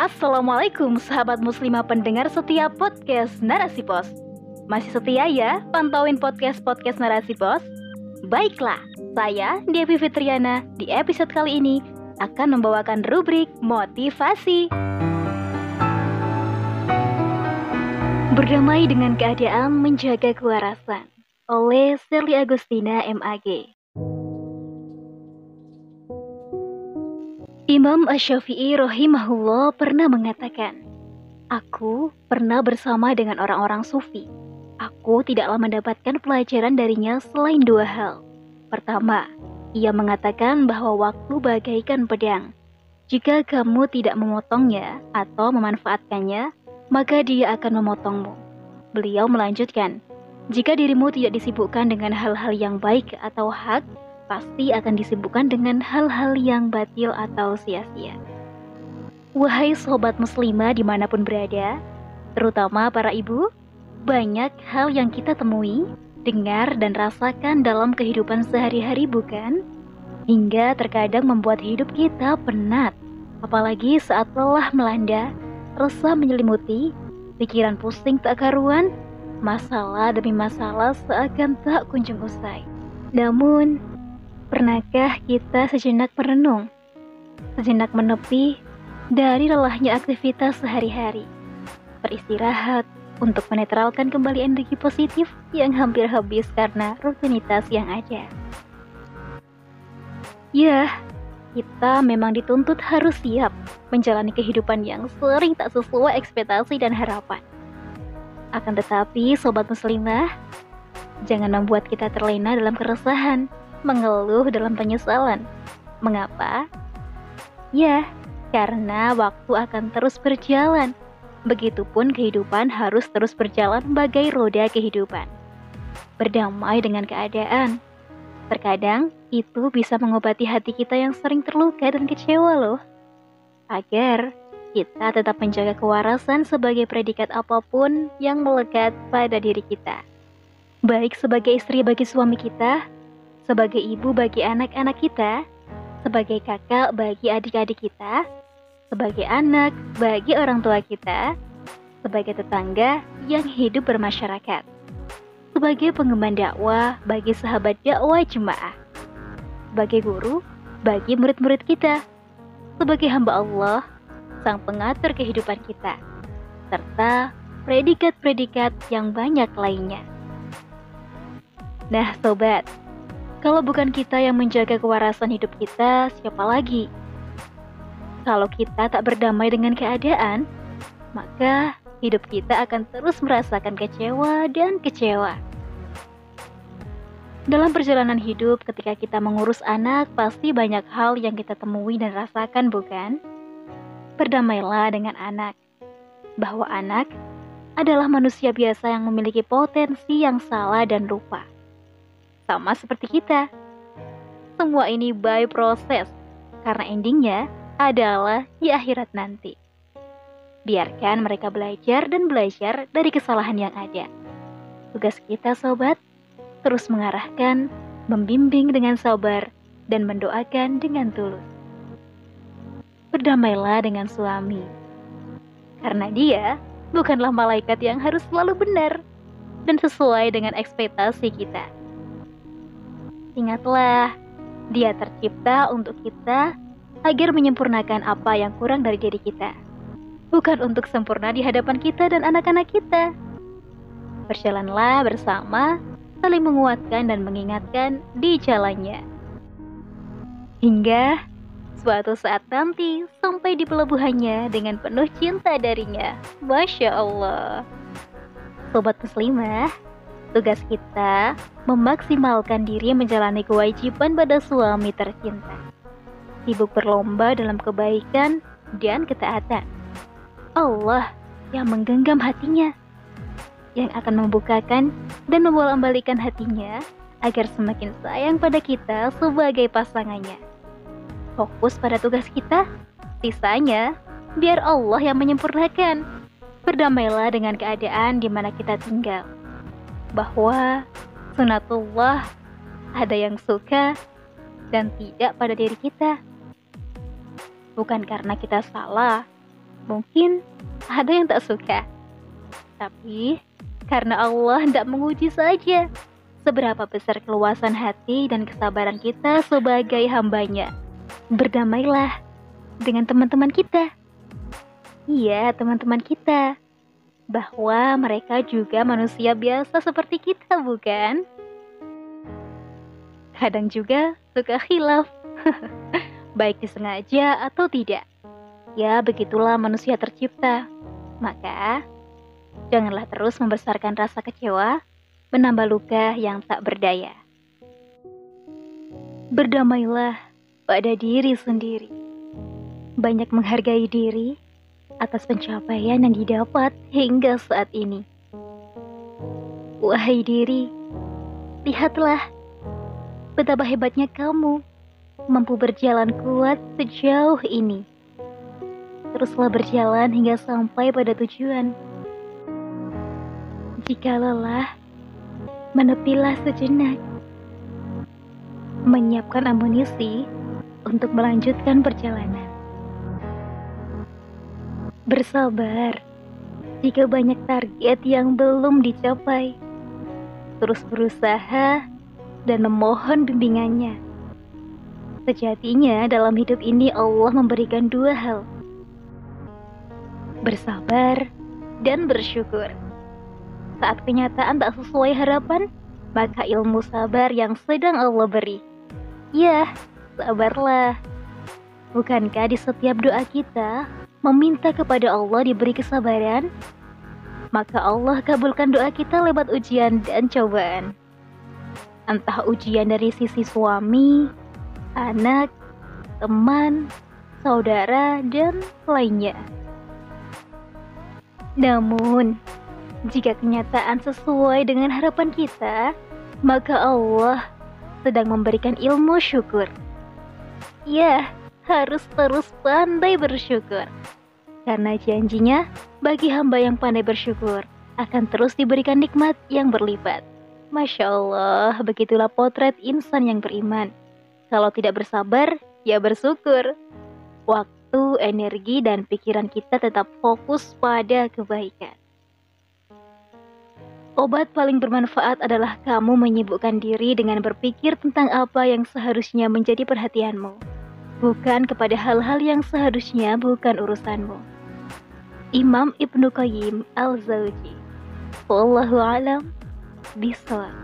Assalamualaikum sahabat muslimah pendengar setiap podcast Narasi Pos. Masih setia ya pantauin podcast-podcast Narasi Pos? Baiklah, saya Devi Fitriana di episode kali ini akan membawakan rubrik motivasi. Berdamai dengan keadaan menjaga kewarasan. Oleh Sherly Agustina MAG Imam Ash-Syafi'i rahimahullah pernah mengatakan, Aku pernah bersama dengan orang-orang sufi. Aku tidaklah mendapatkan pelajaran darinya selain dua hal. Pertama, ia mengatakan bahwa waktu bagaikan pedang. Jika kamu tidak memotongnya atau memanfaatkannya, maka dia akan memotongmu. Beliau melanjutkan, jika dirimu tidak disibukkan dengan hal-hal yang baik atau hak, pasti akan disibukkan dengan hal-hal yang batil atau sia-sia. Wahai sobat muslimah di mana pun berada, terutama para ibu, banyak hal yang kita temui, dengar, dan rasakan dalam kehidupan sehari-hari bukan? Hingga terkadang membuat hidup kita penat, apalagi saat lelah melanda, resah menyelimuti, pikiran pusing tak karuan, masalah demi masalah seakan tak kunjung usai. Namun, Pernahkah kita sejenak merenung, sejenak menepi dari lelahnya aktivitas sehari-hari, beristirahat untuk menetralkan kembali energi positif yang hampir habis karena rutinitas yang ada? Ya, kita memang dituntut harus siap menjalani kehidupan yang sering tak sesuai ekspektasi dan harapan. Akan tetapi, sobat muslimah, jangan membuat kita terlena dalam keresahan mengeluh dalam penyesalan. Mengapa? Ya, karena waktu akan terus berjalan. Begitupun kehidupan harus terus berjalan bagai roda kehidupan. Berdamai dengan keadaan. Terkadang itu bisa mengobati hati kita yang sering terluka dan kecewa loh. Agar kita tetap menjaga kewarasan sebagai predikat apa pun yang melekat pada diri kita. Baik sebagai istri bagi suami kita, sebagai ibu bagi anak-anak kita, sebagai kakak bagi adik-adik kita, sebagai anak bagi orang tua kita, sebagai tetangga yang hidup bermasyarakat, sebagai pengemban dakwah bagi sahabat dakwah jemaah, sebagai guru bagi murid-murid kita, sebagai hamba Allah, sang pengatur kehidupan kita, serta predikat-predikat yang banyak lainnya. Nah, sobat, kalau bukan kita yang menjaga kewarasan hidup kita, siapa lagi? Kalau kita tak berdamai dengan keadaan, maka hidup kita akan terus merasakan kecewa dan kecewa. Dalam perjalanan hidup, ketika kita mengurus anak, pasti banyak hal yang kita temui dan rasakan, bukan? Berdamailah dengan anak, bahwa anak adalah manusia biasa yang memiliki potensi yang salah dan lupa sama seperti kita. Semua ini by proses, karena endingnya adalah di akhirat nanti. Biarkan mereka belajar dan belajar dari kesalahan yang ada. Tugas kita sobat, terus mengarahkan, membimbing dengan sabar, dan mendoakan dengan tulus. Berdamailah dengan suami, karena dia bukanlah malaikat yang harus selalu benar dan sesuai dengan ekspektasi kita. Ingatlah, dia tercipta untuk kita agar menyempurnakan apa yang kurang dari diri kita. Bukan untuk sempurna di hadapan kita dan anak-anak kita. Berjalanlah bersama, saling menguatkan dan mengingatkan di jalannya. Hingga suatu saat nanti sampai di pelabuhannya dengan penuh cinta darinya. Masya Allah. Sobat muslimah, Tugas kita memaksimalkan diri menjalani kewajiban pada suami tercinta. Sibuk berlomba dalam kebaikan dan ketaatan. Allah yang menggenggam hatinya, yang akan membukakan dan membolak-balikan hatinya agar semakin sayang pada kita sebagai pasangannya. Fokus pada tugas kita, sisanya biar Allah yang menyempurnakan. Berdamailah dengan keadaan di mana kita tinggal bahwa sunatullah ada yang suka dan tidak pada diri kita. Bukan karena kita salah, Mungkin ada yang tak suka. Tapi karena Allah tidak menguji saja seberapa besar keluasan hati dan kesabaran kita sebagai hambanya. Berdamailah dengan teman-teman kita. Iya, teman-teman kita. Bahwa mereka juga manusia biasa seperti kita, bukan? Kadang juga suka khilaf. Baik disengaja atau tidak. Ya, begitulah manusia tercipta. Maka, janganlah terus membesarkan rasa kecewa menambah luka yang tak berdaya. Berdamailah pada diri sendiri. Banyak menghargai diri atas pencapaian yang didapat hingga saat ini. Wahai diri, lihatlah betapa hebatnya kamu mampu berjalan kuat sejauh ini. Teruslah berjalan hingga sampai pada tujuan. Jika lelah, menepilah sejenak, menyiapkan amunisi untuk melanjutkan perjalanan. Bersabar jika banyak target yang belum dicapai, terus berusaha dan memohon bimbingannya. Sejatinya, dalam hidup ini Allah memberikan dua hal: bersabar dan bersyukur. Saat kenyataan tak sesuai harapan, maka ilmu sabar yang sedang Allah beri. Ya, sabarlah. Bukankah di setiap doa kita meminta kepada Allah diberi kesabaran? Maka Allah kabulkan doa kita lewat ujian dan cobaan. Entah ujian dari sisi suami, anak, teman, saudara, dan lainnya. Namun, jika kenyataan sesuai dengan harapan kita, maka Allah sedang memberikan ilmu syukur. Ya, harus terus pandai bersyukur. Karena janjinya, bagi hamba yang pandai bersyukur, akan terus diberikan nikmat yang berlipat. Masya Allah, begitulah potret insan yang beriman. Kalau tidak bersabar, ya bersyukur. Waktu, energi, dan pikiran kita tetap fokus pada kebaikan. Obat paling bermanfaat adalah kamu menyibukkan diri dengan berpikir tentang apa yang seharusnya menjadi perhatianmu, bukan kepada hal-hal yang seharusnya bukan urusanmu. Imam Ibnu Qayyim Al-Zawji Wallahu alam bisawab.